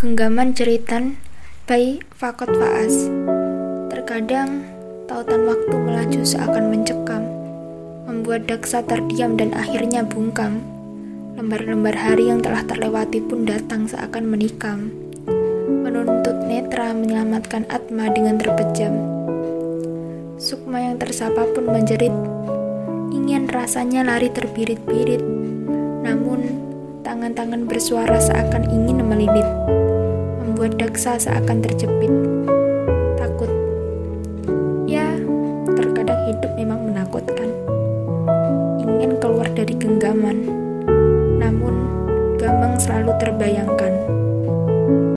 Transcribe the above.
Genggaman Jeritan by Fakot Faas Terkadang, tautan waktu melaju seakan mencekam Membuat daksa terdiam dan akhirnya bungkam. Lembar-lembar hari yang telah terlewati pun datang seakan menikam. Menuntut netra menyelamatkan Atma dengan terpejam. Sukma yang tersapa pun menjerit Ingin rasanya lari terbirit-birit Namun tangan-tangan bersuara seakan ingin melilit Membuat daksa seakan terjepit. Takut. Ya, terkadang hidup memang menakutkan. Ingin keluar dari genggaman. Namun, gamang selalu terbayangkan